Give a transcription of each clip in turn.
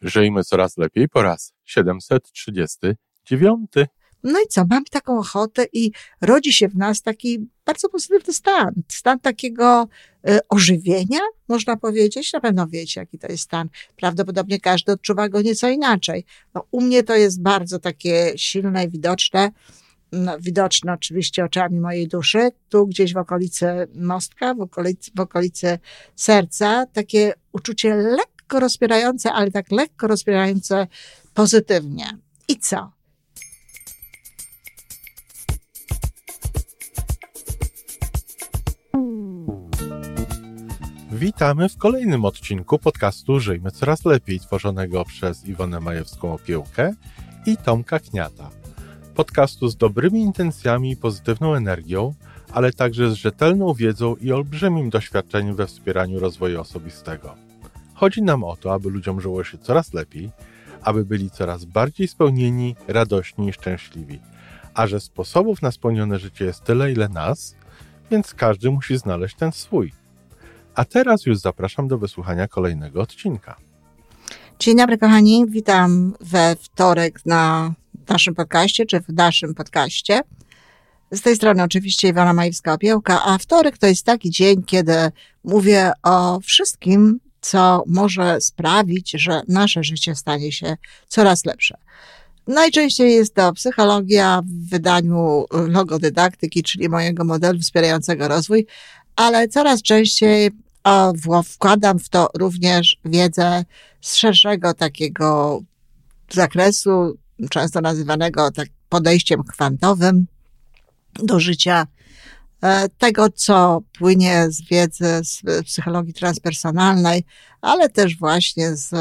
Żyjmy coraz lepiej po raz 739. No i co, mamy taką ochotę i rodzi się w nas taki bardzo pozytywny stan. Stan takiego y, ożywienia, można powiedzieć. Na pewno wiecie, jaki to jest stan. Prawdopodobnie każdy odczuwa go nieco inaczej. No, u mnie to jest bardzo takie silne widoczne. No, widoczne oczywiście oczami mojej duszy, tu gdzieś w okolicy mostka, w okolicy, w okolicy serca, takie uczucie lekko rozpierające, ale tak lekko rozpierające pozytywnie. I co? Witamy w kolejnym odcinku podcastu Żyjmy Coraz Lepiej, tworzonego przez Iwonę Majewską Opiełkę i Tomka Kniata. Podcastu z dobrymi intencjami i pozytywną energią, ale także z rzetelną wiedzą i olbrzymim doświadczeniem we wspieraniu rozwoju osobistego. Chodzi nam o to, aby ludziom żyło się coraz lepiej, aby byli coraz bardziej spełnieni, radośni i szczęśliwi. A że sposobów na spełnione życie jest tyle, ile nas, więc każdy musi znaleźć ten swój. A teraz już zapraszam do wysłuchania kolejnego odcinka. Dzień dobry, kochani. Witam we wtorek na naszym podcaście, czy w naszym podcaście. Z tej strony oczywiście Iwona Majewska-Opiełka, a wtorek to jest taki dzień, kiedy mówię o wszystkim, co może sprawić, że nasze życie stanie się coraz lepsze. Najczęściej jest to psychologia w wydaniu logodydaktyki, czyli mojego modelu wspierającego rozwój, ale coraz częściej wkładam w to również wiedzę z szerszego takiego zakresu, często nazywanego tak podejściem kwantowym do życia, tego, co płynie z wiedzy z psychologii transpersonalnej, ale też właśnie z,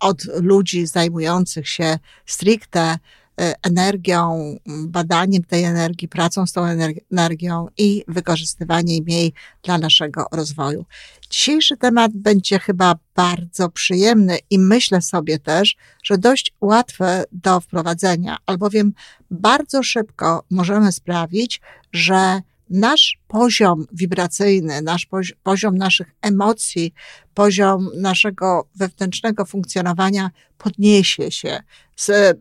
od ludzi zajmujących się stricte E, energią, badaniem tej energii, pracą z tą energią i wykorzystywaniem jej dla naszego rozwoju. Dzisiejszy temat będzie chyba bardzo przyjemny i myślę sobie też, że dość łatwy do wprowadzenia, albowiem bardzo szybko możemy sprawić, że nasz poziom wibracyjny, nasz poziom naszych emocji, poziom naszego wewnętrznego funkcjonowania podniesie się,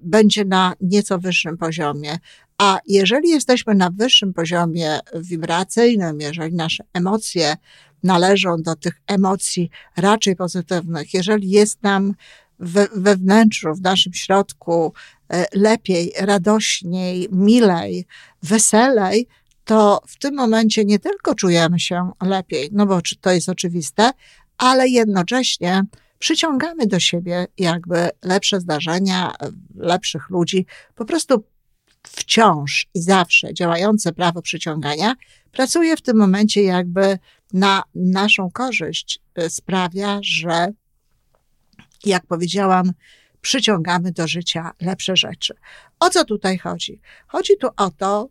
będzie na nieco wyższym poziomie. A jeżeli jesteśmy na wyższym poziomie wibracyjnym, jeżeli nasze emocje należą do tych emocji raczej pozytywnych, jeżeli jest nam we, we wnętrzu, w naszym środku e, lepiej, radośniej, milej, weselej, to w tym momencie nie tylko czujemy się lepiej, no bo to jest oczywiste, ale jednocześnie przyciągamy do siebie jakby lepsze zdarzenia, lepszych ludzi. Po prostu wciąż i zawsze działające prawo przyciągania pracuje w tym momencie jakby na naszą korzyść. Sprawia, że, jak powiedziałam, przyciągamy do życia lepsze rzeczy. O co tutaj chodzi? Chodzi tu o to,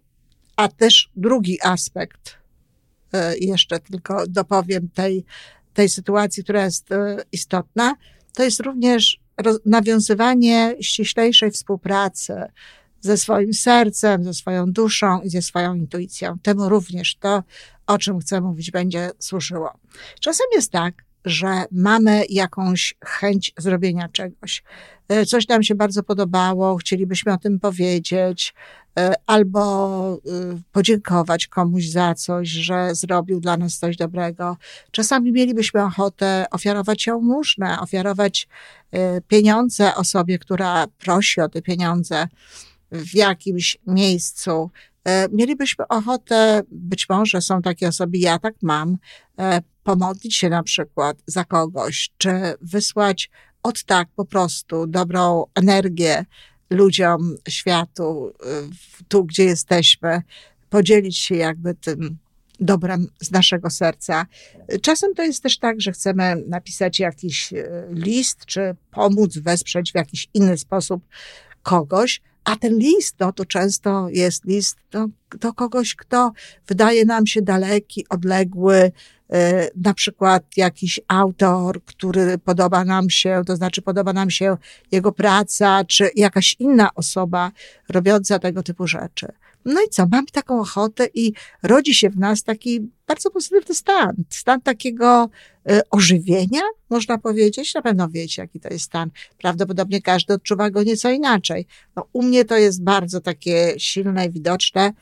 a też drugi aspekt, e, jeszcze tylko dopowiem tej, tej sytuacji, która jest e, istotna, to jest również nawiązywanie ściślejszej współpracy ze swoim sercem, ze swoją duszą i ze swoją intuicją. Temu również to, o czym chcę mówić, będzie służyło. Czasem jest tak, że mamy jakąś chęć zrobienia czegoś. E, coś nam się bardzo podobało, chcielibyśmy o tym powiedzieć, e, albo e, podziękować komuś za coś, że zrobił dla nas coś dobrego. Czasami mielibyśmy ochotę ofiarować jałmużnę, ofiarować pieniądze osobie, która prosi o te pieniądze w jakimś miejscu. Mielibyśmy ochotę, być może są takie osoby, ja tak mam, pomodlić się na przykład za kogoś, czy wysłać od tak po prostu dobrą energię ludziom, światu, tu gdzie jesteśmy, podzielić się jakby tym dobrem z naszego serca. Czasem to jest też tak, że chcemy napisać jakiś e, list, czy pomóc, wesprzeć w jakiś inny sposób kogoś, a ten list, no to często jest list do, do kogoś, kto wydaje nam się daleki, odległy, E, na przykład jakiś autor, który podoba nam się, to znaczy podoba nam się jego praca, czy jakaś inna osoba robiąca tego typu rzeczy. No i co, mamy taką ochotę i rodzi się w nas taki bardzo pozytywny stan. Stan takiego y, ożywienia, można powiedzieć. Na pewno wiecie, jaki to jest stan. Prawdopodobnie każdy odczuwa go nieco inaczej. No, u mnie to jest bardzo takie silne i widoczne.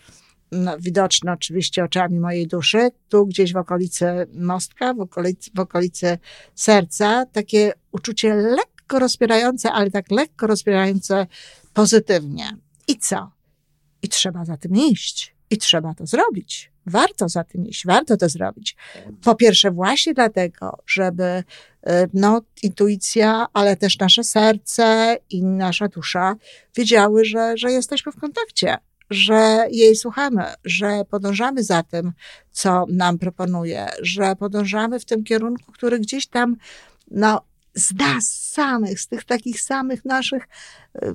No, widoczne oczywiście oczami mojej duszy, tu gdzieś w okolicy mostka, w okolicy, w okolicy serca, takie uczucie lekko rozpierające, ale tak lekko rozpierające pozytywnie. I co? I trzeba za tym iść. I trzeba to zrobić. Warto za tym iść, warto to zrobić. Po pierwsze, właśnie dlatego, żeby y, no, intuicja, ale też nasze serce i nasza dusza wiedziały, że, że jesteśmy w kontakcie, że jej słuchamy, że podążamy za tym, co nam proponuje, że podążamy w tym kierunku, który gdzieś tam no, z nas samych, z tych takich samych naszych,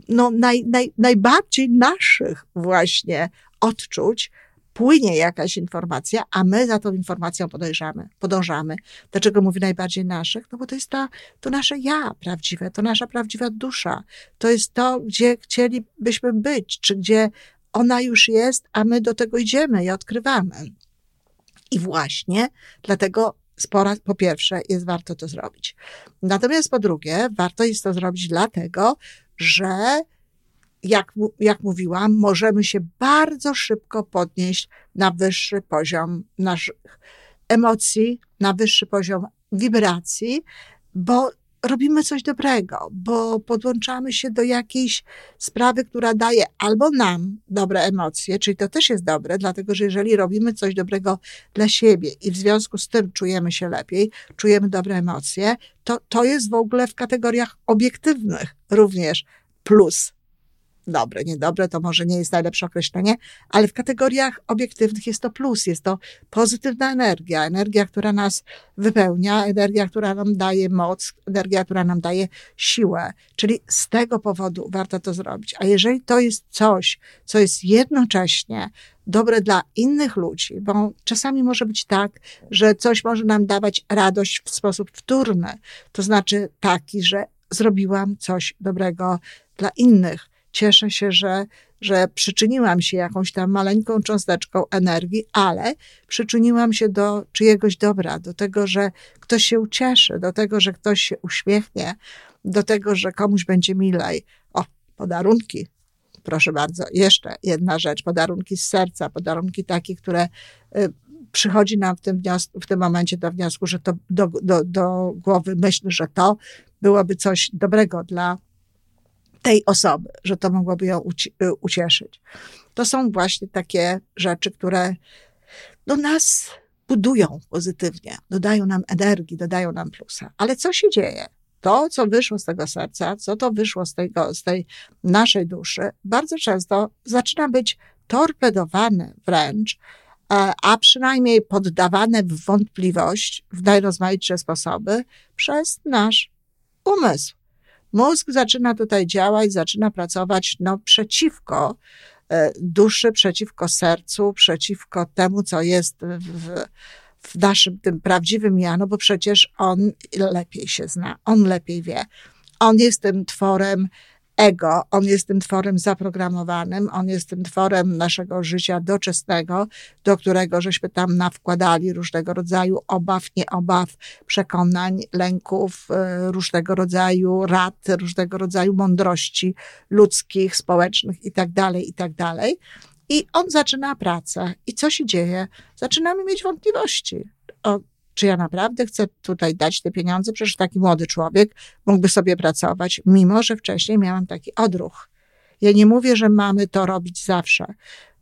no naj, naj, najbardziej naszych właśnie odczuć, płynie jakaś informacja, a my za tą informacją podejrzamy, podążamy. Dlaczego mówię najbardziej naszych? No bo to jest ta, to nasze ja prawdziwe, to nasza prawdziwa dusza. To jest to, gdzie chcielibyśmy być, czy gdzie ona już jest, a my do tego idziemy i odkrywamy. I właśnie dlatego spora, po pierwsze, jest warto to zrobić. Natomiast po drugie, warto jest to zrobić dlatego, że jak, jak mówiłam, możemy się bardzo szybko podnieść na wyższy poziom naszych emocji, na wyższy poziom wibracji, bo robimy coś dobrego, bo podłączamy się do jakiejś sprawy, która daje albo nam dobre emocje, czyli to też jest dobre, dlatego że jeżeli robimy coś dobrego dla siebie i w związku z tym czujemy się lepiej, czujemy dobre emocje, to to jest w ogóle w kategoriach obiektywnych również plus dobre, niedobre, to może nie jest najlepsze określenie, ale w kategoriach obiektywnych jest to plus, jest to pozytywna energia, energia, która nas wypełnia, energia, która nam daje moc, energia, która nam daje siłę. Czyli z tego powodu warto to zrobić. A jeżeli to jest coś, co jest jednocześnie dobre dla innych ludzi, bo czasami może być tak, że coś może nam dawać radość w sposób wtórny, to znaczy taki, że zrobiłam coś dobrego dla innych cieszę się, że, że przyczyniłam się jakąś tam maleńką cząsteczką energii, ale przyczyniłam się do czyjegoś dobra, do tego, że ktoś się ucieszy, do tego, że ktoś się uśmiechnie, do tego, że komuś będzie milej. O, podarunki. Proszę bardzo, jeszcze jedna rzecz, podarunki z serca, podarunki takie, które y, przychodzi nam w tym, wniosku, w tym momencie do wniosku, że to do, do, do głowy myśl, że to byłoby coś dobrego dla tej osoby, że to mogłoby ją y, ucieszyć. To są właśnie takie rzeczy, które do nas budują pozytywnie, dodają nam energii, dodają nam plusa. Ale co się dzieje? To, co wyszło z tego serca, co to wyszło z, tego, z tej naszej duszy, bardzo często zaczyna być torpedowane wręcz, a przynajmniej poddawane w wątpliwość w najrozmaitsze sposoby przez nasz umysł. Mózg zaczyna tutaj działać, zaczyna pracować no, przeciwko e, duszy, przeciwko sercu, przeciwko temu, co jest w, w naszym tym prawdziwym ja, no bo przecież on lepiej się zna, on lepiej wie. On jest tym tworem ego, on jest tym tworem zaprogramowanym, on jest tym tworem naszego życia doczesnego, do którego żeśmy tam nawkładali różnego rodzaju obaw, nieobaw, przekonań, lęków, y, różnego rodzaju rad, różnego rodzaju mądrości ludzkich, społecznych itd., tak itd. Tak I on zaczyna pracę. I co się dzieje? Zaczynamy mieć wątpliwości. Czy ja naprawdę chcę tutaj dać te pieniądze? Przecież taki młody człowiek mógłby sobie pracować, mimo że wcześniej miałam taki odruch. Ja nie mówię, że mamy to robić zawsze.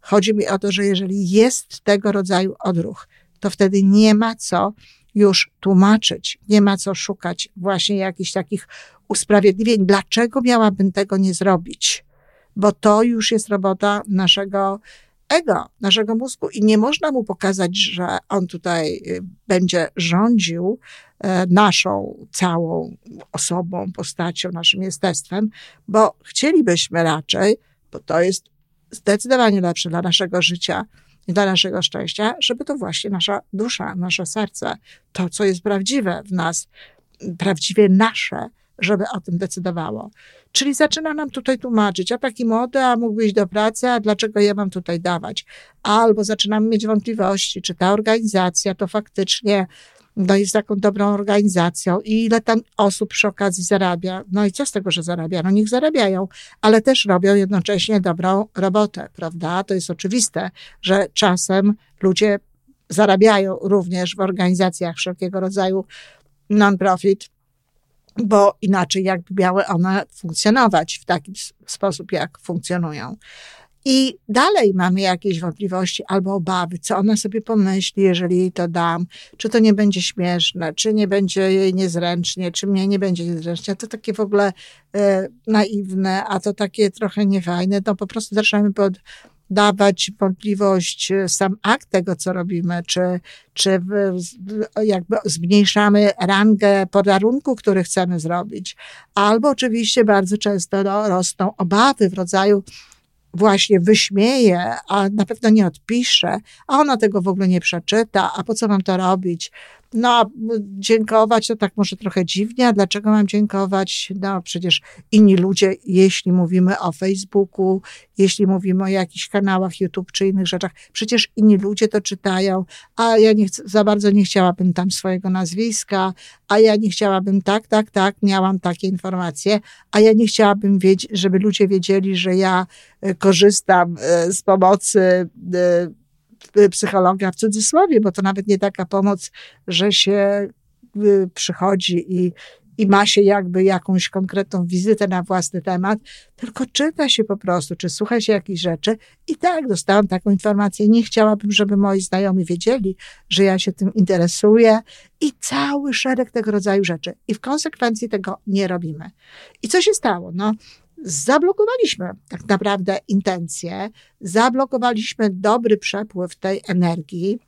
Chodzi mi o to, że jeżeli jest tego rodzaju odruch, to wtedy nie ma co już tłumaczyć, nie ma co szukać właśnie jakichś takich usprawiedliwień, dlaczego miałabym tego nie zrobić, bo to już jest robota naszego ego, naszego mózgu i nie można mu pokazać, że on tutaj y, będzie rządził e, naszą całą osobą, postacią, naszym jestestwem, bo chcielibyśmy raczej, bo to jest zdecydowanie lepsze dla naszego życia i dla naszego szczęścia, żeby to właśnie nasza dusza, nasze serce, to, co jest prawdziwe w nas, prawdziwie nasze, żeby o tym decydowało. Czyli zaczyna nam tutaj tłumaczyć, a taki młody, a mógłby iść do pracy, a dlaczego ja mam tutaj dawać? Albo zaczynamy mieć wątpliwości, czy ta organizacja to faktycznie no jest taką dobrą organizacją i ile tam osób przy okazji zarabia. No i co z tego, że zarabia? No niech zarabiają, ale też robią jednocześnie dobrą robotę, prawda? To jest oczywiste, że czasem ludzie zarabiają również w organizacjach wszelkiego rodzaju non-profit, bo inaczej jakby miały one funkcjonować w taki sposób, jak funkcjonują. I dalej mamy jakieś wątpliwości albo obawy, co ona sobie pomyśli, jeżeli jej to dam, czy to nie będzie śmieszne, czy nie będzie jej niezręcznie, czy mnie nie będzie niezręcznie. To takie w ogóle e, naiwne, a to takie trochę niefajne. To po prostu zaczynamy pod, dawać wątpliwość e, sam akt tego, co robimy, czy, czy jakby zmniejszamy rangę podarunku, który chcemy zrobić. Albo oczywiście bardzo często no, rosną obawy w rodzaju właśnie wyśmieje, a na pewno nie odpisze, a ona tego w ogóle nie przeczyta, a po co mam to robić? No, dziękować to tak może trochę dziwnie, a dlaczego mam dziękować? No, przecież inni ludzie, jeśli mówimy o Facebooku, jeśli mówimy o jakichś kanałach YouTube czy innych rzeczach, przecież inni ludzie to czytają, a ja nie za bardzo nie chciałabym tam swojego nazwiska, a ja nie chciałabym tak, tak, tak, miałam takie informacje, a ja nie chciałabym żeby ludzie wiedzieli, że ja e, korzystam e, z pomocy e, psychologa w cudzysłowie, bo to nawet nie taka pomoc, że się y, przychodzi i, i ma się jakby jakąś konkretną wizytę na własny temat, tylko czyta się po prostu, czy słucha się jakichś rzeczy. I tak, dostałam taką informację. Nie chciałabym, żeby moi znajomi wiedzieli, że ja się tym interesuję i cały szereg tego rodzaju rzeczy. I w konsekwencji tego nie robimy. I co się stało? No, zablokowaliśmy tak naprawdę intencje, zablokowaliśmy dobry przepływ tej energii.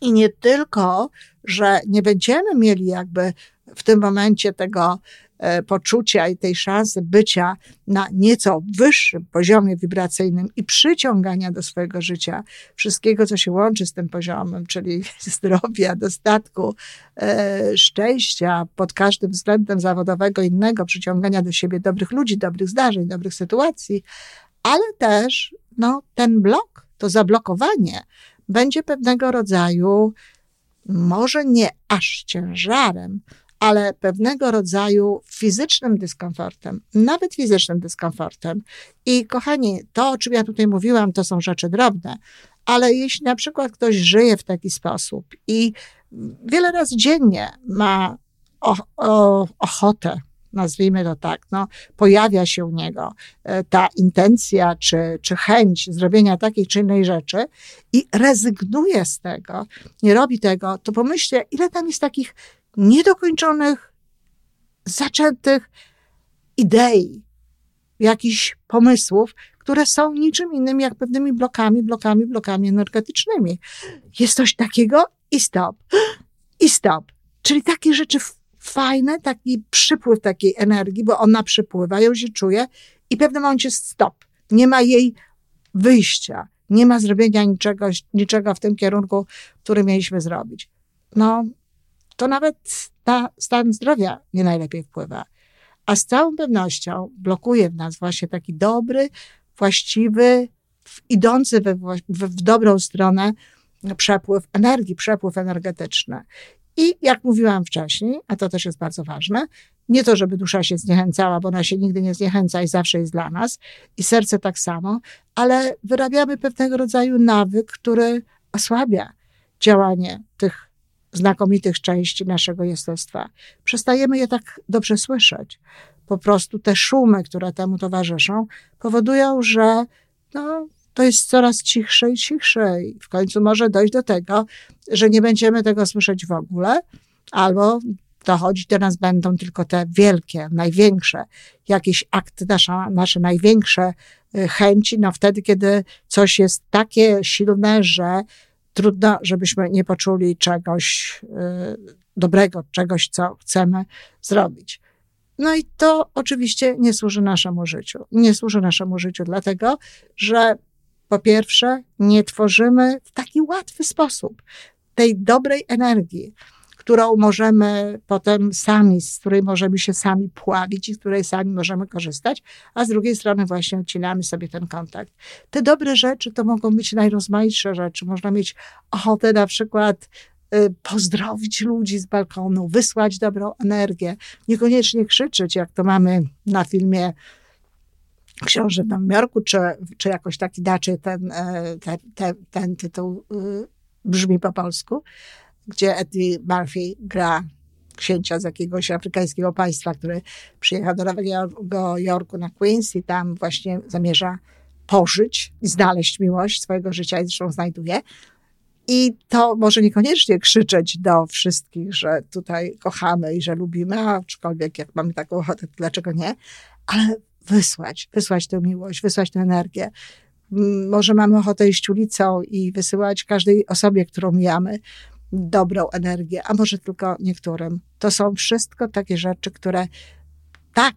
I nie tylko, że nie będziemy mieli jakby w tym momencie tego poczucia i tej szansy bycia na nieco wyższym poziomie wibracyjnym i przyciągania do swojego życia. Wszystkiego, co się łączy z tym poziomem, czyli zdrowia, dostatku, e, szczęścia pod każdym względem zawodowego, innego, przyciągania do siebie dobrych ludzi, dobrych zdarzeń, dobrych sytuacji, ale też no, ten blok, to zablokowanie będzie pewnego rodzaju, może nie aż ciężarem, ale pewnego rodzaju fizycznym dyskomfortem, nawet fizycznym dyskomfortem. I kochani, to o czym ja tutaj mówiłam, to są rzeczy drobne, ale jeśli na przykład ktoś żyje w taki sposób i wiele razy dziennie ma ochotę, nazwijmy to tak, no, pojawia się u niego e, ta intencja czy, czy chęć zrobienia takiej czy innej rzeczy i rezygnuje z tego, nie robi tego, to pomyślcie, ile tam jest takich niedokończonych, zaczętych idei, jakichś pomysłów, które są niczym innym jak pewnymi blokami, blokami, blokami energetycznymi. Jest coś takiego i stop. I stop. Czyli takie rzeczy fajne, taki przypływ takiej energii, bo ona przypływa, ją się czuje i w pewnym momencie stop. Nie ma jej wyjścia. Nie ma zrobienia niczego, niczego w tym kierunku, który mieliśmy zrobić. No, to nawet na stan zdrowia nie najlepiej wpływa. A z całą pewnością blokuje w nas właśnie taki dobry, właściwy, idący we, w, w dobrą stronę przepływ energii, przepływ energetyczny. I jak mówiłam wcześniej, a to też jest bardzo ważne, nie to, żeby dusza się zniechęcała, bo ona się nigdy nie zniechęca i zawsze jest dla nas, i serce tak samo, ale wyrabiamy pewnego rodzaju nawyk, który osłabia działanie tych znakomitych części naszego jestestwa. Przestajemy je tak dobrze słyszeć. Po prostu te szumy, które temu towarzyszą, powodują, że no, to jest coraz cichsze i cichsze. I w końcu może dojść do tego, że nie będziemy tego słyszeć w ogóle, albo dochodzić do nas będą tylko te wielkie, największe, jakieś akty, nasza, nasze największe y, chęci, no wtedy, kiedy coś jest takie silne, że trudno, żebyśmy nie poczuli czegoś y, dobrego, czegoś, co chcemy zrobić. No i to oczywiście nie służy naszemu życiu. Nie służy naszemu życiu, dlatego że po pierwsze, nie tworzymy w taki łatwy sposób tej dobrej energii, którą możemy potem sami, z której możemy się sami pławić i z której sami możemy korzystać, a z drugiej strony właśnie odcinamy sobie ten kontakt. Te dobre rzeczy to mogą być najrozmaitsze rzeczy. Można mieć ochotę na przykład y, pozdrowić ludzi z balkonu, wysłać dobrą energię, niekoniecznie krzyczeć, jak to mamy na filmie Książę w Nowym Jorku, czy, czy jakoś tak inaczej ten, e, ten, ten, ten tytuł y, brzmi po polsku, gdzie Eddie Murphy gra księcia z jakiegoś afrykańskiego państwa, który przyjechał do Nowego Jorku na Queens i tam właśnie zamierza pożyć i znaleźć miłość swojego życia i zresztą znajduje. I to może niekoniecznie krzyczeć do wszystkich, że tutaj kochamy i że lubimy, aczkolwiek jak mamy taką ochotę, dlaczego nie? Ale wysłać, wysłać tę miłość, wysłać tę energię. Może mamy ochotę iść ulicą i wysyłać każdej osobie, którą mijamy, dobrą energię, a może tylko niektórym. To są wszystko takie rzeczy, które tak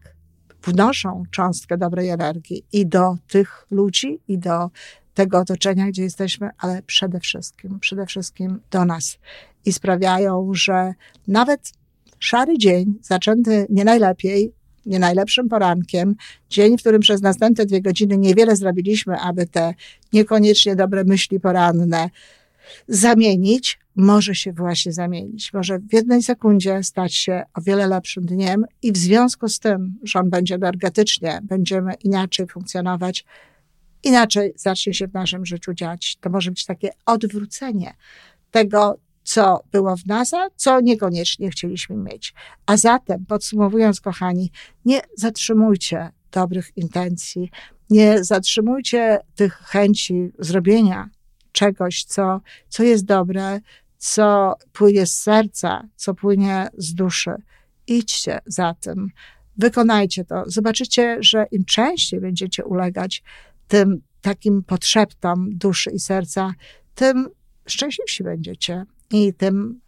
wnoszą cząstkę dobrej energii i do tych ludzi, i do tego otoczenia, gdzie jesteśmy, ale przede wszystkim, przede wszystkim do nas. I sprawiają, że nawet szary dzień, zaczęty nie najlepiej, nie najlepszym porankiem, dzień, w którym przez następne dwie godziny niewiele zrobiliśmy, aby te niekoniecznie dobre myśli poranne zamienić, może się właśnie zamienić. Może w jednej sekundzie stać się o wiele lepszym dniem i w związku z tym, że on będzie energetycznie, będziemy inaczej funkcjonować, inaczej zacznie się w naszym życiu dziać. To może być takie odwrócenie tego, co było w nas, a co niekoniecznie chcieliśmy mieć. A zatem, podsumowując, kochani, nie zatrzymujcie dobrych intencji, nie zatrzymujcie tych chęci zrobienia czegoś, co, co jest dobre, co płynie z serca, co płynie z duszy. Idźcie za tym, wykonajcie to. Zobaczycie, że im częściej będziecie ulegać tym takim potrzeptom duszy i serca, tym szczęśliwsi będziecie i tym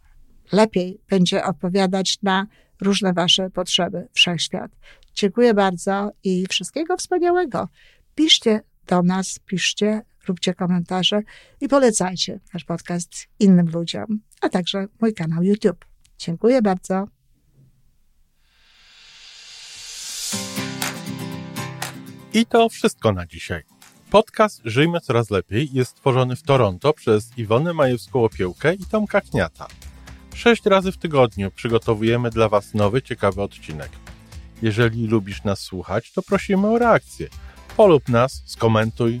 lepiej będzie odpowiadać na różne Wasze potrzeby wszechświat. Dziękuję bardzo i wszystkiego wspaniałego. Piszcie do nas, piszcie, róbcie komentarze i polecajcie nasz podcast innym ludziom, a także mój kanał YouTube. Dziękuję bardzo. I to wszystko na dzisiaj. Podcast Żyjmy Coraz Lepiej jest stworzony w Toronto przez Iwonę Majewską-Opiełkę i Tomka Kniata. Sześć razy w tygodniu przygotowujemy dla Was nowy, ciekawy odcinek. Jeżeli lubisz nas słuchać, to prosimy o reakcję. Polub nas, skomentuj,